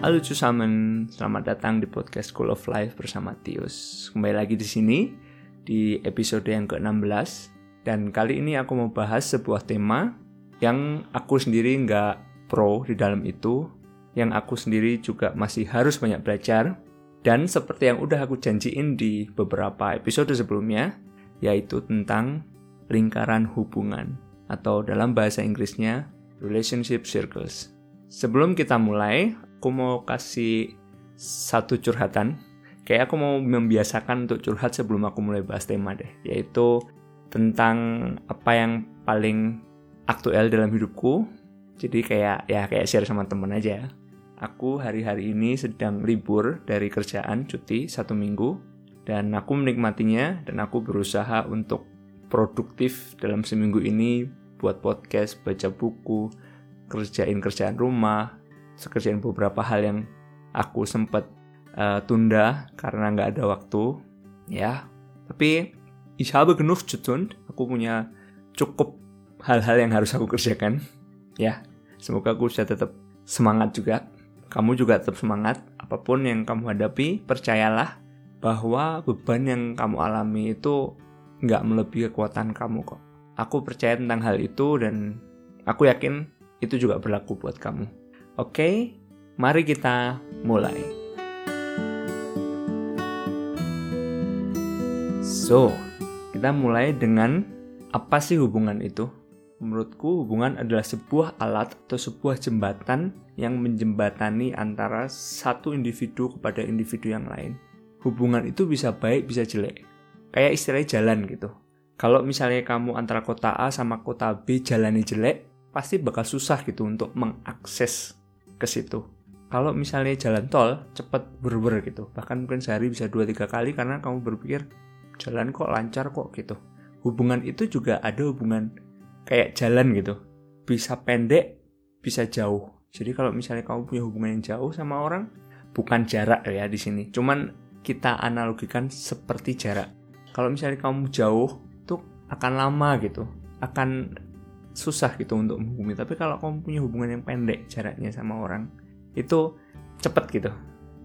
Halo Cusamen, selamat datang di podcast School of Life bersama Tius. Kembali lagi di sini di episode yang ke-16 dan kali ini aku mau bahas sebuah tema yang aku sendiri nggak pro di dalam itu, yang aku sendiri juga masih harus banyak belajar dan seperti yang udah aku janjiin di beberapa episode sebelumnya, yaitu tentang lingkaran hubungan atau dalam bahasa Inggrisnya relationship circles. Sebelum kita mulai, aku mau kasih satu curhatan. Kayak aku mau membiasakan untuk curhat sebelum aku mulai bahas tema deh, yaitu tentang apa yang paling aktual dalam hidupku. Jadi kayak ya kayak share sama temen aja. Aku hari-hari ini sedang libur dari kerjaan cuti satu minggu dan aku menikmatinya dan aku berusaha untuk produktif dalam seminggu ini buat podcast, baca buku, kerjain kerjaan rumah, kerjain beberapa hal yang aku sempat uh, tunda karena nggak ada waktu, ya. Tapi ich habe genug zu tun. Aku punya cukup hal-hal yang harus aku kerjakan, ya. Semoga aku bisa tetap semangat juga. Kamu juga tetap semangat. Apa pun yang kamu hadapi, percayalah bahwa beban yang kamu alami itu nggak melebihi kekuatan kamu kok. Aku percaya tentang hal itu dan aku yakin itu juga berlaku buat kamu. Oke, mari kita mulai. So, kita mulai dengan apa sih hubungan itu? Menurutku, hubungan adalah sebuah alat atau sebuah jembatan yang menjembatani antara satu individu kepada individu yang lain. Hubungan itu bisa baik, bisa jelek. Kayak istilahnya jalan gitu. Kalau misalnya kamu antara kota A sama kota B jalannya jelek, pasti bakal susah gitu untuk mengakses ke situ. Kalau misalnya jalan tol, cepet berber gitu. Bahkan mungkin sehari bisa 2-3 kali karena kamu berpikir, jalan kok lancar kok gitu. Hubungan itu juga ada hubungan kayak jalan gitu. Bisa pendek, bisa jauh. Jadi kalau misalnya kamu punya hubungan yang jauh sama orang, bukan jarak ya di sini. Cuman kita analogikan seperti jarak. Kalau misalnya kamu jauh, tuh akan lama gitu. Akan susah gitu untuk menghubungi. Tapi kalau kamu punya hubungan yang pendek jaraknya sama orang itu cepet gitu.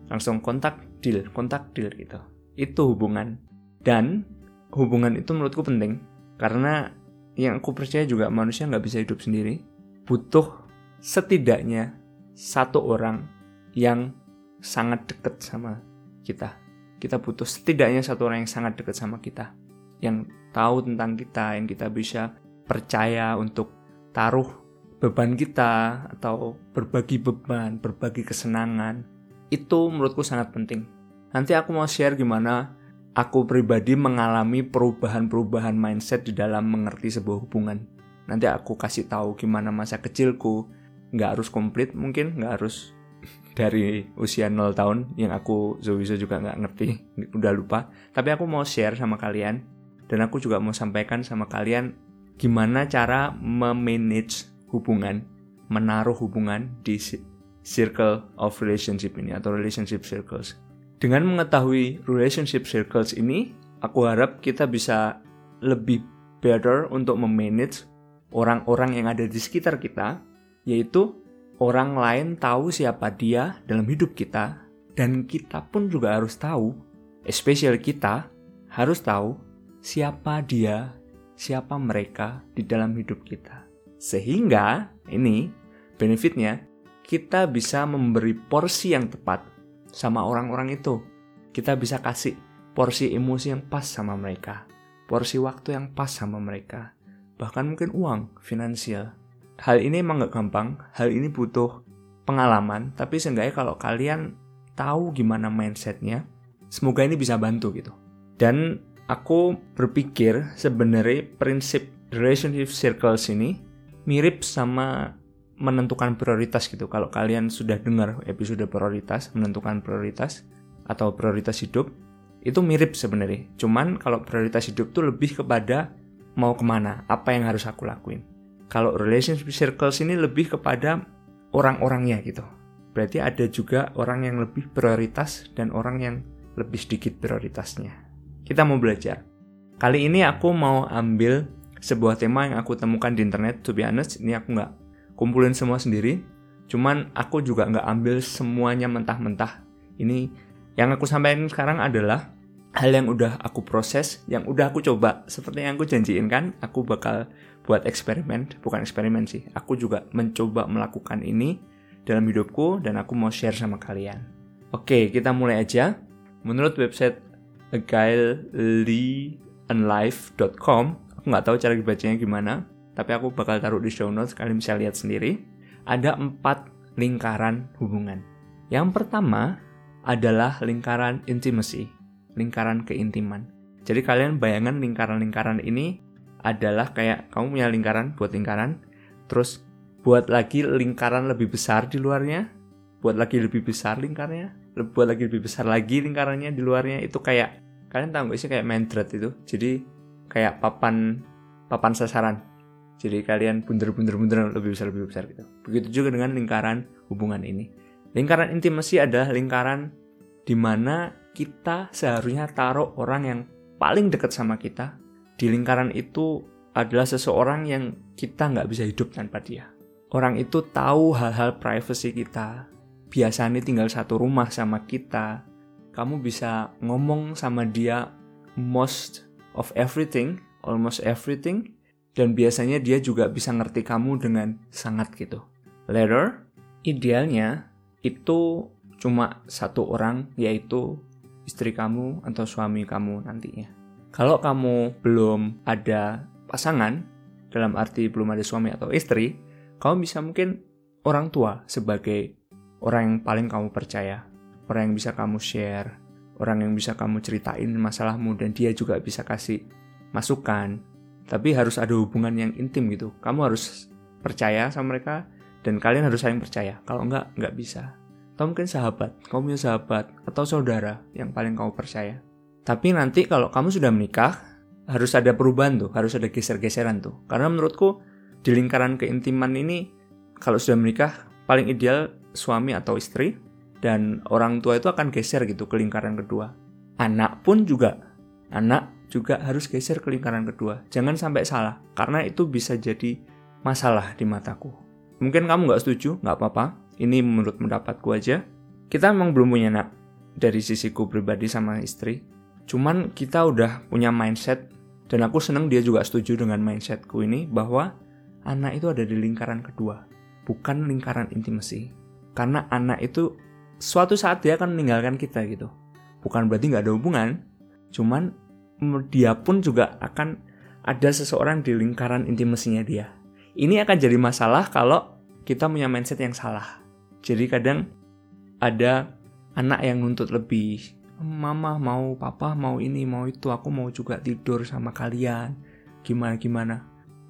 Langsung kontak deal kontak deal gitu. Itu hubungan. Dan hubungan itu menurutku penting. Karena yang aku percaya juga manusia nggak bisa hidup sendiri. Butuh setidaknya satu orang yang sangat dekat sama kita. Kita butuh setidaknya satu orang yang sangat dekat sama kita. Yang tahu tentang kita yang kita bisa percaya untuk taruh beban kita atau berbagi beban, berbagi kesenangan, itu menurutku sangat penting. Nanti aku mau share gimana aku pribadi mengalami perubahan-perubahan mindset di dalam mengerti sebuah hubungan. Nanti aku kasih tahu gimana masa kecilku, nggak harus komplit mungkin, nggak harus dari usia 0 tahun yang aku Zowiso juga nggak ngerti, udah lupa. Tapi aku mau share sama kalian dan aku juga mau sampaikan sama kalian gimana cara memanage hubungan, menaruh hubungan di circle of relationship ini atau relationship circles. Dengan mengetahui relationship circles ini, aku harap kita bisa lebih better untuk memanage orang-orang yang ada di sekitar kita, yaitu orang lain tahu siapa dia dalam hidup kita, dan kita pun juga harus tahu, especially kita, harus tahu siapa dia siapa mereka di dalam hidup kita. Sehingga ini benefitnya kita bisa memberi porsi yang tepat sama orang-orang itu. Kita bisa kasih porsi emosi yang pas sama mereka, porsi waktu yang pas sama mereka, bahkan mungkin uang, finansial. Hal ini emang gak gampang, hal ini butuh pengalaman, tapi seenggaknya kalau kalian tahu gimana mindsetnya, semoga ini bisa bantu gitu. Dan aku berpikir sebenarnya prinsip relationship circles ini mirip sama menentukan prioritas gitu. Kalau kalian sudah dengar episode prioritas, menentukan prioritas atau prioritas hidup, itu mirip sebenarnya. Cuman kalau prioritas hidup tuh lebih kepada mau ke mana, apa yang harus aku lakuin. Kalau relationship circles ini lebih kepada orang-orangnya gitu. Berarti ada juga orang yang lebih prioritas dan orang yang lebih sedikit prioritasnya kita mau belajar. Kali ini aku mau ambil sebuah tema yang aku temukan di internet, to be honest, ini aku nggak kumpulin semua sendiri. Cuman aku juga nggak ambil semuanya mentah-mentah. Ini yang aku sampaikan sekarang adalah hal yang udah aku proses, yang udah aku coba. Seperti yang aku janjiin kan, aku bakal buat eksperimen, bukan eksperimen sih. Aku juga mencoba melakukan ini dalam hidupku dan aku mau share sama kalian. Oke, kita mulai aja. Menurut website agailelyandlife.com, aku nggak tahu cara dibacanya gimana, tapi aku bakal taruh di show notes, kalian bisa lihat sendiri. Ada empat lingkaran hubungan. Yang pertama adalah lingkaran intimacy lingkaran keintiman. Jadi kalian bayangan lingkaran-lingkaran ini adalah kayak kamu punya lingkaran buat lingkaran, terus buat lagi lingkaran lebih besar di luarnya, buat lagi lebih besar lingkarnya, buat lagi lebih besar lagi lingkarannya di luarnya itu kayak kalian tahu gak sih kayak mandret itu. Jadi kayak papan papan sasaran. Jadi kalian bunder-bunder-bunder lebih besar lebih besar gitu. Begitu juga dengan lingkaran hubungan ini. Lingkaran intimasi adalah lingkaran di mana kita seharusnya taruh orang yang paling dekat sama kita di lingkaran itu adalah seseorang yang kita nggak bisa hidup tanpa dia. Orang itu tahu hal-hal privacy kita. Biasanya tinggal satu rumah sama kita. Kamu bisa ngomong sama dia most of everything, almost everything, dan biasanya dia juga bisa ngerti kamu dengan sangat gitu. Later, idealnya itu cuma satu orang, yaitu istri kamu atau suami kamu nantinya. Kalau kamu belum ada pasangan, dalam arti belum ada suami atau istri, kamu bisa mungkin orang tua sebagai orang yang paling kamu percaya, orang yang bisa kamu share, orang yang bisa kamu ceritain masalahmu dan dia juga bisa kasih masukan. Tapi harus ada hubungan yang intim gitu. Kamu harus percaya sama mereka dan kalian harus saling percaya. Kalau enggak, enggak bisa atau mungkin sahabat, kamu punya sahabat atau saudara yang paling kamu percaya. Tapi nanti kalau kamu sudah menikah, harus ada perubahan tuh, harus ada geser-geseran tuh. Karena menurutku di lingkaran keintiman ini kalau sudah menikah paling ideal suami atau istri dan orang tua itu akan geser gitu ke lingkaran kedua. Anak pun juga, anak juga harus geser ke lingkaran kedua. Jangan sampai salah, karena itu bisa jadi masalah di mataku. Mungkin kamu nggak setuju, nggak apa-apa. Ini menurut pendapatku aja. Kita memang belum punya anak dari sisiku pribadi sama istri. Cuman kita udah punya mindset dan aku seneng dia juga setuju dengan mindsetku ini bahwa anak itu ada di lingkaran kedua, bukan lingkaran intimasi. Karena anak itu suatu saat dia akan meninggalkan kita gitu. Bukan berarti nggak ada hubungan, cuman dia pun juga akan ada seseorang di lingkaran intimasinya dia. Ini akan jadi masalah kalau kita punya mindset yang salah. Jadi kadang ada anak yang nuntut lebih. Mama mau, papa mau ini, mau itu, aku mau juga tidur sama kalian. Gimana gimana?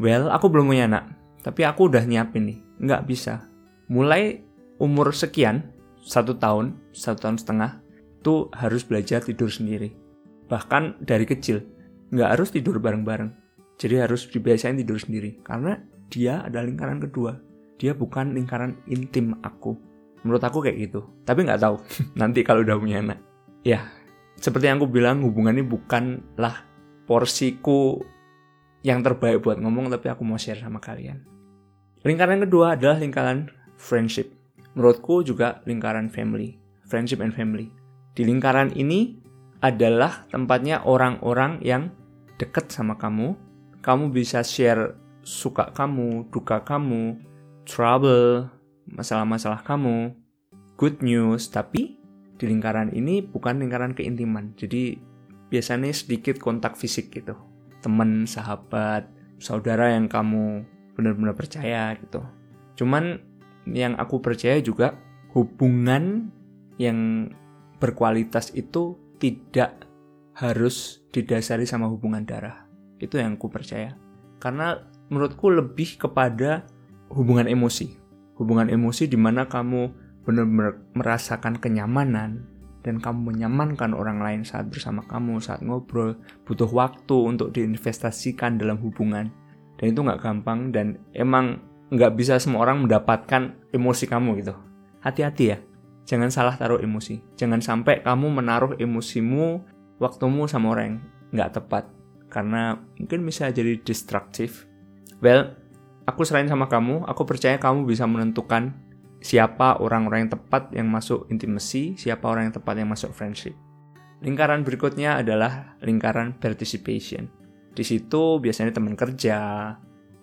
Well, aku belum punya anak, tapi aku udah nyiapin nih. Nggak bisa. Mulai umur sekian, satu tahun, satu tahun setengah, tuh harus belajar tidur sendiri. Bahkan dari kecil, nggak harus tidur bareng-bareng. Jadi harus dibiasain tidur sendiri, karena dia ada lingkaran kedua dia bukan lingkaran intim aku. Menurut aku kayak gitu. Tapi nggak tahu nanti kalau udah punya anak. Ya, seperti yang aku bilang hubungan ini bukanlah porsiku yang terbaik buat ngomong tapi aku mau share sama kalian. Lingkaran kedua adalah lingkaran friendship. Menurutku juga lingkaran family, friendship and family. Di lingkaran ini adalah tempatnya orang-orang yang dekat sama kamu. Kamu bisa share suka kamu, duka kamu, trouble, masalah-masalah kamu, good news, tapi di lingkaran ini bukan lingkaran keintiman. Jadi biasanya sedikit kontak fisik gitu. Teman, sahabat, saudara yang kamu benar-benar percaya gitu. Cuman yang aku percaya juga hubungan yang berkualitas itu tidak harus didasari sama hubungan darah. Itu yang aku percaya. Karena menurutku lebih kepada hubungan emosi. Hubungan emosi di mana kamu benar-benar merasakan kenyamanan dan kamu menyamankan orang lain saat bersama kamu, saat ngobrol, butuh waktu untuk diinvestasikan dalam hubungan. Dan itu nggak gampang dan emang nggak bisa semua orang mendapatkan emosi kamu gitu. Hati-hati ya, jangan salah taruh emosi. Jangan sampai kamu menaruh emosimu, waktumu sama orang yang nggak tepat. Karena mungkin bisa jadi destruktif. Well, aku serahin sama kamu, aku percaya kamu bisa menentukan siapa orang-orang yang tepat yang masuk intimacy, siapa orang yang tepat yang masuk friendship. Lingkaran berikutnya adalah lingkaran participation. Di situ biasanya teman kerja,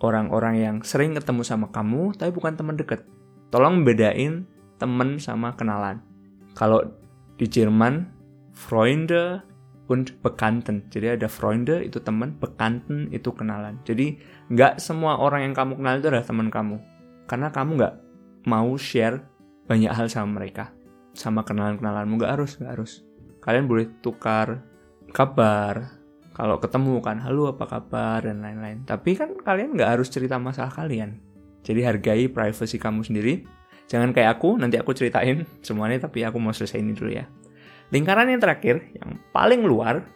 orang-orang yang sering ketemu sama kamu tapi bukan teman dekat. Tolong bedain teman sama kenalan. Kalau di Jerman, Freunde und Bekannten. Jadi ada Freunde itu teman, Bekannten itu kenalan. Jadi nggak semua orang yang kamu kenal itu adalah teman kamu. Karena kamu nggak mau share banyak hal sama mereka. Sama kenalan-kenalanmu nggak harus, nggak harus. Kalian boleh tukar kabar, kalau ketemu kan halo apa kabar? dan lain-lain. Tapi kan kalian nggak harus cerita masalah kalian. Jadi hargai privasi kamu sendiri. Jangan kayak aku nanti aku ceritain semuanya tapi aku mau selesai ini dulu ya. Lingkaran yang terakhir yang paling luar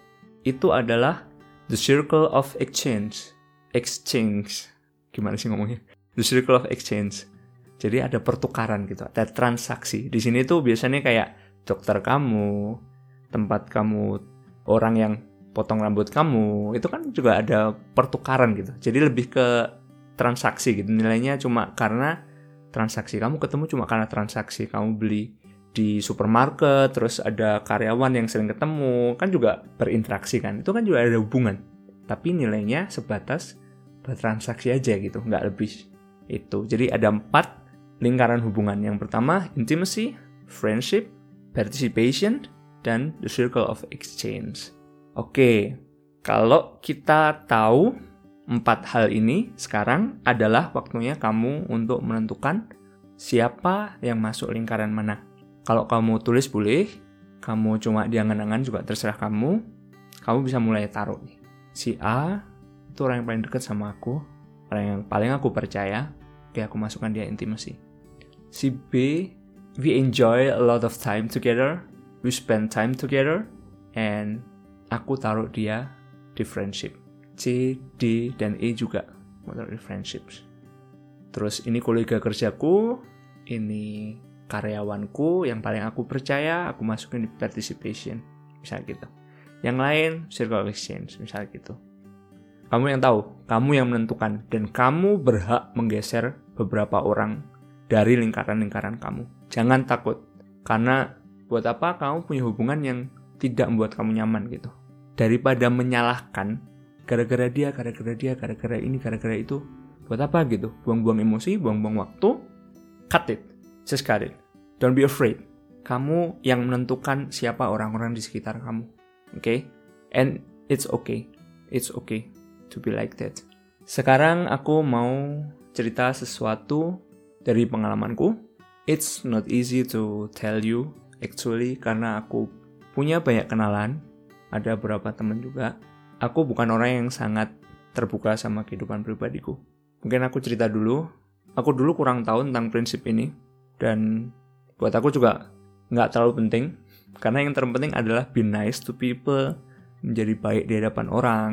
itu adalah the circle of exchange. Exchange. Gimana sih ngomongnya? The circle of exchange. Jadi ada pertukaran gitu ada transaksi. Di sini tuh biasanya kayak dokter kamu tempat kamu orang yang potong rambut kamu itu kan juga ada pertukaran gitu. Jadi lebih ke transaksi gitu. Nilainya cuma karena transaksi. Kamu ketemu cuma karena transaksi. Kamu beli di supermarket terus ada karyawan yang sering ketemu kan juga berinteraksi kan. Itu kan juga ada hubungan. Tapi nilainya sebatas bertransaksi aja gitu nggak lebih itu. Jadi ada empat lingkaran hubungan. Yang pertama intimacy friendship participation dan the circle of exchange Oke, kalau kita tahu empat hal ini, sekarang adalah waktunya kamu untuk menentukan siapa yang masuk lingkaran mana. Kalau kamu tulis boleh, kamu cuma diangan-angan juga terserah kamu. Kamu bisa mulai taruh. Si A itu orang yang paling dekat sama aku, orang yang paling aku percaya. Oke, aku masukkan dia intimasi. Si B, we enjoy a lot of time together, we spend time together, and aku taruh dia di friendship. C, D, dan E juga taruh di friendships. Terus ini kolega kerjaku, ini karyawanku yang paling aku percaya, aku masukin di participation. Misalnya gitu. Yang lain, circle exchange, misalnya gitu. Kamu yang tahu, kamu yang menentukan, dan kamu berhak menggeser beberapa orang dari lingkaran-lingkaran kamu. Jangan takut, karena buat apa kamu punya hubungan yang tidak membuat kamu nyaman gitu. Daripada menyalahkan gara-gara dia, gara-gara dia, gara-gara ini, gara-gara itu, buat apa gitu? Buang-buang emosi, buang-buang waktu, cut it, just cut it. Don't be afraid. Kamu yang menentukan siapa orang-orang di sekitar kamu. Oke? Okay? And it's okay. It's okay to be like that. Sekarang aku mau cerita sesuatu dari pengalamanku. It's not easy to tell you actually karena aku punya banyak kenalan, ada beberapa teman juga. Aku bukan orang yang sangat terbuka sama kehidupan pribadiku. Mungkin aku cerita dulu, aku dulu kurang tahu tentang prinsip ini, dan buat aku juga nggak terlalu penting, karena yang terpenting adalah be nice to people, menjadi baik di hadapan orang,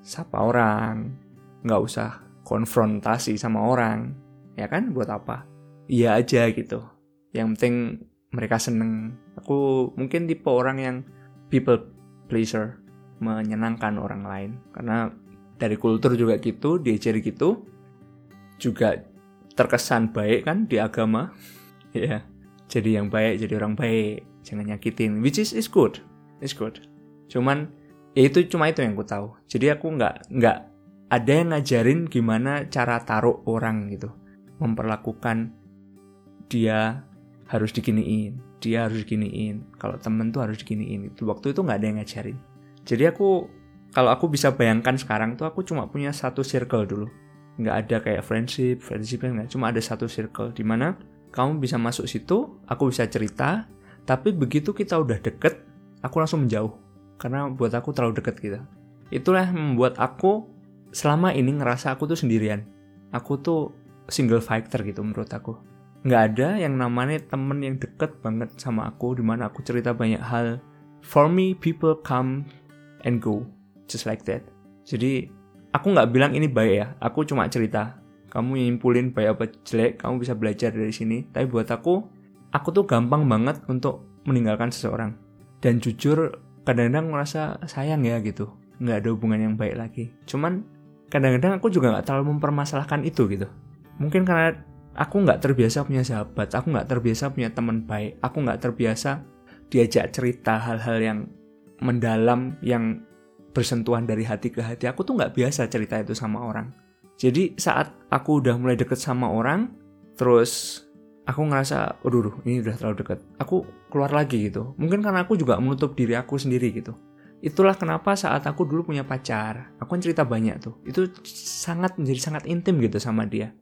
sapa orang, nggak usah konfrontasi sama orang, ya kan? Buat apa? Iya aja gitu. Yang penting mereka seneng. Aku mungkin tipe orang yang people pleaser, menyenangkan orang lain. Karena dari kultur juga gitu, diajari gitu. Juga terkesan baik kan di agama. ya, yeah. jadi yang baik, jadi orang baik, jangan nyakitin. Which is is good, is good. Cuman ya itu cuma itu yang aku tahu. Jadi aku nggak nggak ada yang ngajarin gimana cara taruh orang gitu, memperlakukan dia harus diginiin dia harus diginiin. Kalau temen tuh harus diginiin. Itu waktu itu nggak ada yang ngajarin. Jadi aku kalau aku bisa bayangkan sekarang tuh aku cuma punya satu circle dulu. Nggak ada kayak friendship friendship nggak. Cuma ada satu circle di mana kamu bisa masuk situ aku bisa cerita. Tapi begitu kita udah deket aku langsung menjauh. Karena buat aku terlalu deket gitu. Itulah yang membuat aku selama ini ngerasa aku tuh sendirian. Aku tuh single fighter gitu menurut aku nggak ada yang namanya temen yang deket banget sama aku di mana aku cerita banyak hal. For me people come and go just like that. Jadi aku nggak bilang ini baik ya. Aku cuma cerita. Kamu nyimpulin baik apa jelek kamu bisa belajar dari sini. Tapi buat aku aku tuh gampang banget untuk meninggalkan seseorang. Dan jujur kadang-kadang merasa sayang ya gitu. Nggak ada hubungan yang baik lagi. Cuman kadang-kadang aku juga nggak terlalu mempermasalahkan itu gitu. Mungkin karena aku nggak terbiasa punya sahabat, aku nggak terbiasa punya teman baik, aku nggak terbiasa diajak cerita hal-hal yang mendalam yang bersentuhan dari hati ke hati. Aku tuh nggak biasa cerita itu sama orang. Jadi saat aku udah mulai deket sama orang, terus aku ngerasa, aduh, ini udah terlalu deket. Aku keluar lagi gitu. Mungkin karena aku juga menutup diri aku sendiri gitu. Itulah kenapa saat aku dulu punya pacar, aku kan cerita banyak tuh. Itu sangat menjadi sangat intim gitu sama dia.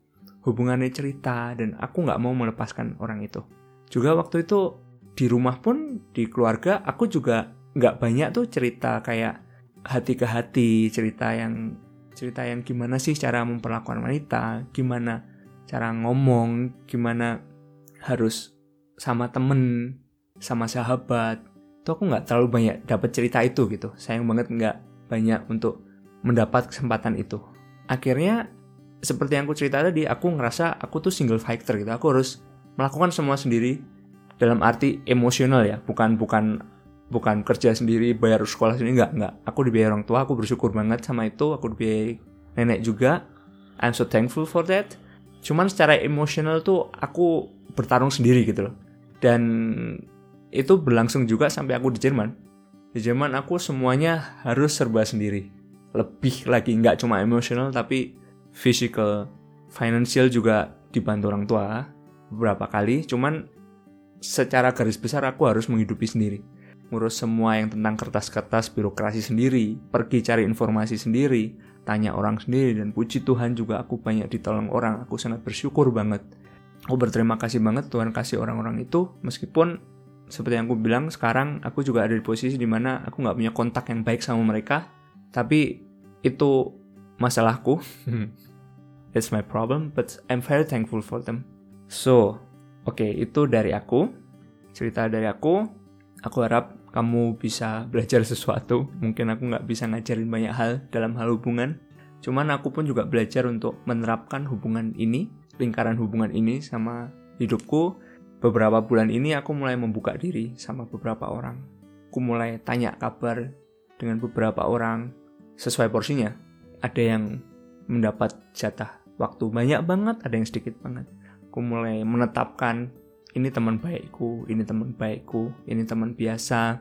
Hubungannya cerita dan aku nggak mau melepaskan orang itu. Juga waktu itu di rumah pun di keluarga aku juga nggak banyak tuh cerita kayak hati ke hati, cerita yang cerita yang gimana sih cara memperlakukan wanita, gimana cara ngomong, gimana harus sama temen, sama sahabat, itu aku nggak terlalu banyak dapat cerita itu gitu. Sayang banget nggak banyak untuk mendapat kesempatan itu. Akhirnya seperti yang aku cerita tadi aku ngerasa aku tuh single fighter gitu. Aku harus melakukan semua sendiri dalam arti emosional ya. Bukan bukan bukan kerja sendiri bayar sekolah sendiri. Nggak nggak aku dibiayai orang tua aku bersyukur banget sama itu. Aku dibiayai nenek juga. I'm so thankful for that. Cuman secara emosional tuh aku bertarung sendiri gitu loh. Dan itu berlangsung juga sampai aku di Jerman. Di Jerman aku semuanya harus serba sendiri. Lebih lagi nggak cuma emosional tapi physical, financial juga dibantu orang tua beberapa kali. Cuman secara garis besar aku harus menghidupi sendiri. Ngurus semua yang tentang kertas-kertas birokrasi sendiri, pergi cari informasi sendiri, tanya orang sendiri dan puji Tuhan juga aku banyak ditolong orang. Aku sangat bersyukur banget. Aku berterima kasih banget Tuhan kasih orang-orang itu meskipun seperti yang aku bilang sekarang aku juga ada di posisi di mana aku nggak punya kontak yang baik sama mereka tapi itu masalahku. It's my problem but I'm very thankful for them. So oke okay, itu dari aku. Cerita dari aku. Aku harap kamu bisa belajar sesuatu. Mungkin aku nggak bisa ngajarin banyak hal dalam hal hubungan. Cuman aku pun juga belajar untuk menerapkan hubungan ini lingkaran hubungan ini sama hidupku. Beberapa bulan ini aku mulai membuka diri sama beberapa orang. Aku mulai tanya kabar dengan beberapa orang sesuai porsinya. Ada yang mendapat jatah waktu banyak banget, ada yang sedikit banget. Aku mulai menetapkan ini teman baikku, ini teman baikku, ini teman biasa,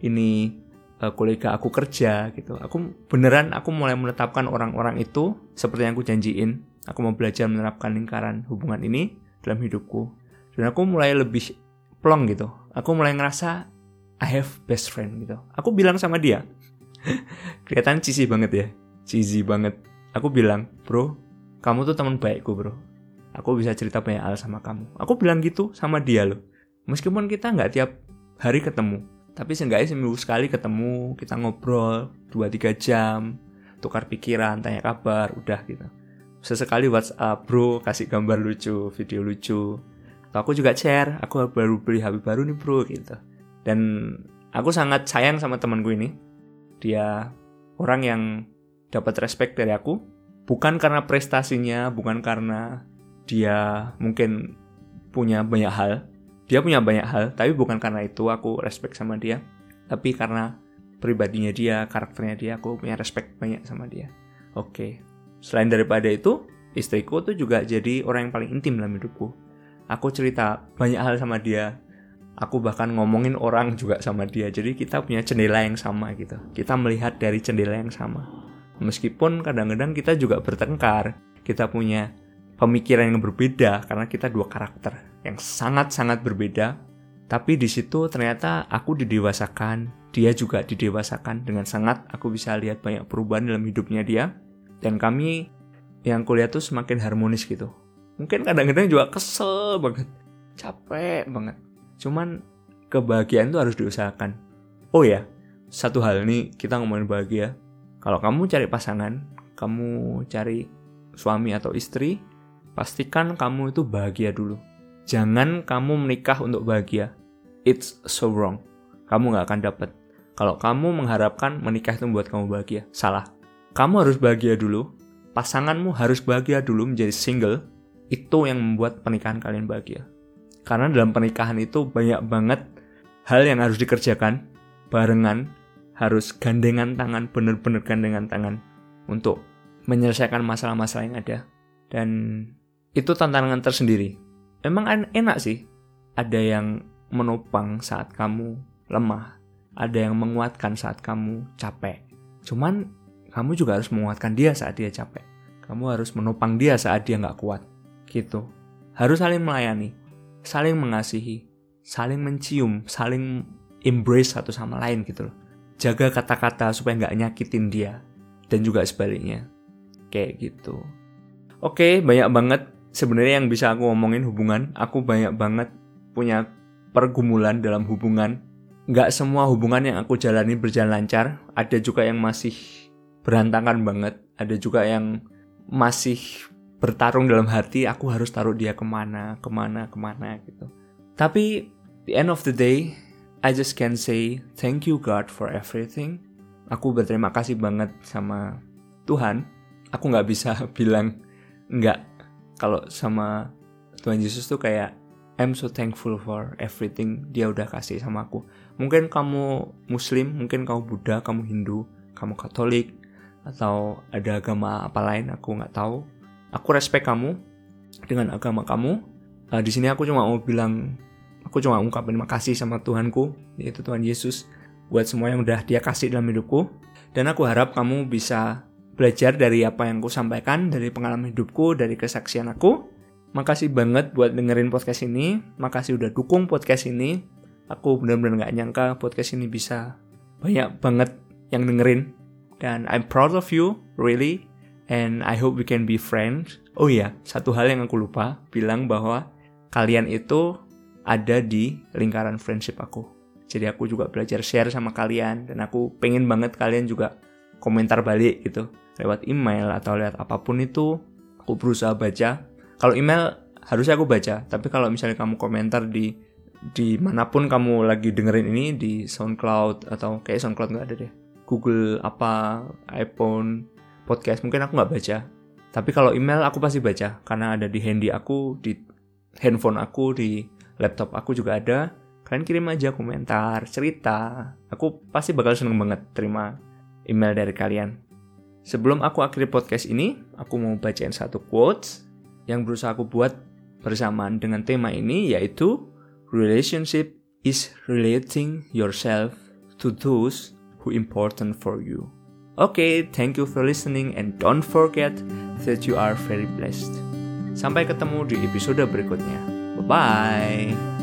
ini uh, kolega aku kerja gitu. Aku beneran aku mulai menetapkan orang-orang itu seperti yang aku janjiin. Aku mau belajar menerapkan lingkaran hubungan ini dalam hidupku dan aku mulai lebih plong gitu aku mulai ngerasa I have best friend gitu aku bilang sama dia kelihatan cheesy banget ya cheesy banget. Aku bilang bro kamu tuh teman baikku bro. Aku bisa cerita banyak hal sama kamu. Aku bilang gitu sama dia loh. Meskipun kita nggak tiap hari ketemu tapi seenggaknya seminggu sekali ketemu kita ngobrol 2-3 jam tukar pikiran tanya kabar udah gitu. Sesekali WhatsApp bro kasih gambar lucu video lucu. Aku juga share aku baru beli HP baru nih bro gitu. Dan aku sangat sayang sama temanku ini. Dia orang yang dapat respect dari aku bukan karena prestasinya bukan karena dia mungkin punya banyak hal. Dia punya banyak hal tapi bukan karena itu aku respect sama dia. Tapi karena pribadinya dia karakternya dia aku punya respect banyak sama dia. Oke. Selain daripada itu istriku tuh juga jadi orang yang paling intim dalam hidupku. Aku cerita banyak hal sama dia. Aku bahkan ngomongin orang juga sama dia. Jadi kita punya jendela yang sama gitu. Kita melihat dari jendela yang sama meskipun kadang-kadang kita juga bertengkar kita punya pemikiran yang berbeda karena kita dua karakter yang sangat-sangat berbeda. Tapi di situ ternyata aku didewasakan dia juga didewasakan dengan sangat aku bisa lihat banyak perubahan dalam hidupnya dia. Dan kami yang kuliah tuh semakin harmonis gitu. Mungkin kadang-kadang juga kesel banget capek banget. Cuman kebahagiaan itu harus diusahakan. Oh ya satu hal nih kita ngomongin bahagia kalau kamu cari pasangan kamu cari suami atau istri pastikan kamu itu bahagia dulu. Jangan kamu menikah untuk bahagia. It's so wrong. Kamu nggak akan dapat kalau kamu mengharapkan menikah itu membuat kamu bahagia salah. Kamu harus bahagia dulu. Pasanganmu harus bahagia dulu menjadi single. Itu yang membuat pernikahan kalian bahagia. Karena dalam pernikahan itu banyak banget hal yang harus dikerjakan. Barengan, harus gandengan tangan, bener-bener gandengan tangan untuk menyelesaikan masalah-masalah yang ada. Dan itu tantangan tersendiri. Emang enak sih, ada yang menopang saat kamu lemah, ada yang menguatkan saat kamu capek. Cuman kamu juga harus menguatkan dia saat dia capek. Kamu harus menopang dia saat dia nggak kuat. Gitu. Harus saling melayani, saling mengasihi, saling mencium, saling embrace satu sama lain gitu loh. Jaga kata-kata supaya nggak nyakitin dia. Dan juga sebaliknya. Kayak gitu. Oke, banyak banget sebenarnya yang bisa aku ngomongin hubungan. Aku banyak banget punya pergumulan dalam hubungan. Nggak semua hubungan yang aku jalani berjalan lancar. Ada juga yang masih berantakan banget. Ada juga yang masih bertarung dalam hati. Aku harus taruh dia ke mana, ke mana, ke mana gitu. Tapi the end of the day, I just can say thank you God for everything. Aku berterima kasih banget sama Tuhan. Aku nggak bisa bilang nggak kalau sama Tuhan Yesus tuh kayak I'm so thankful for everything dia udah kasih sama aku. Mungkin kamu Muslim, mungkin kamu Buddha, kamu Hindu, kamu Katolik, atau ada agama apa lain aku nggak tahu aku respect kamu dengan agama kamu uh, di sini aku cuma mau bilang aku cuma ungkapin terima kasih sama Tuhanku yaitu Tuhan Yesus buat semua yang udah dia kasih dalam hidupku. Dan aku harap kamu bisa belajar dari apa yang aku sampaikan dari pengalaman hidupku dari kesaksian aku. Makasih banget buat dengerin podcast ini. Makasih udah dukung podcast ini. Aku benar-benar nggak nyangka podcast ini bisa banyak banget yang dengerin. Dan I'm proud of you, really. And I hope we can be friends. Oh iya, satu hal yang aku lupa bilang bahwa kalian itu ada di lingkaran friendship aku. Jadi aku juga belajar share sama kalian dan aku pengen banget kalian juga komentar balik gitu. Lewat email atau lewat apa pun itu aku berusaha baca. Kalau email harusnya aku baca, tapi kalau misalnya kamu komentar di di mana pun kamu lagi dengerin ini di SoundCloud atau kayak SoundCloud nggak ada deh. Google apa iPhone podcast mungkin aku nggak baca. Tapi kalau email aku pasti baca. Karena ada di handy aku di handphone aku di laptop aku juga ada kalian kirim aja komentar cerita aku pasti bakal seneng banget terima email dari kalian sebelum aku akhiri podcast ini aku mau bacain satu quotes yang berusaha aku buat bersamaan dengan tema ini yaitu relationship is relating yourself to those who important for you. Okay, thank you for listening and don't forget that you are very blessed. Sampai ketemu di episode berikutnya. Bye bye.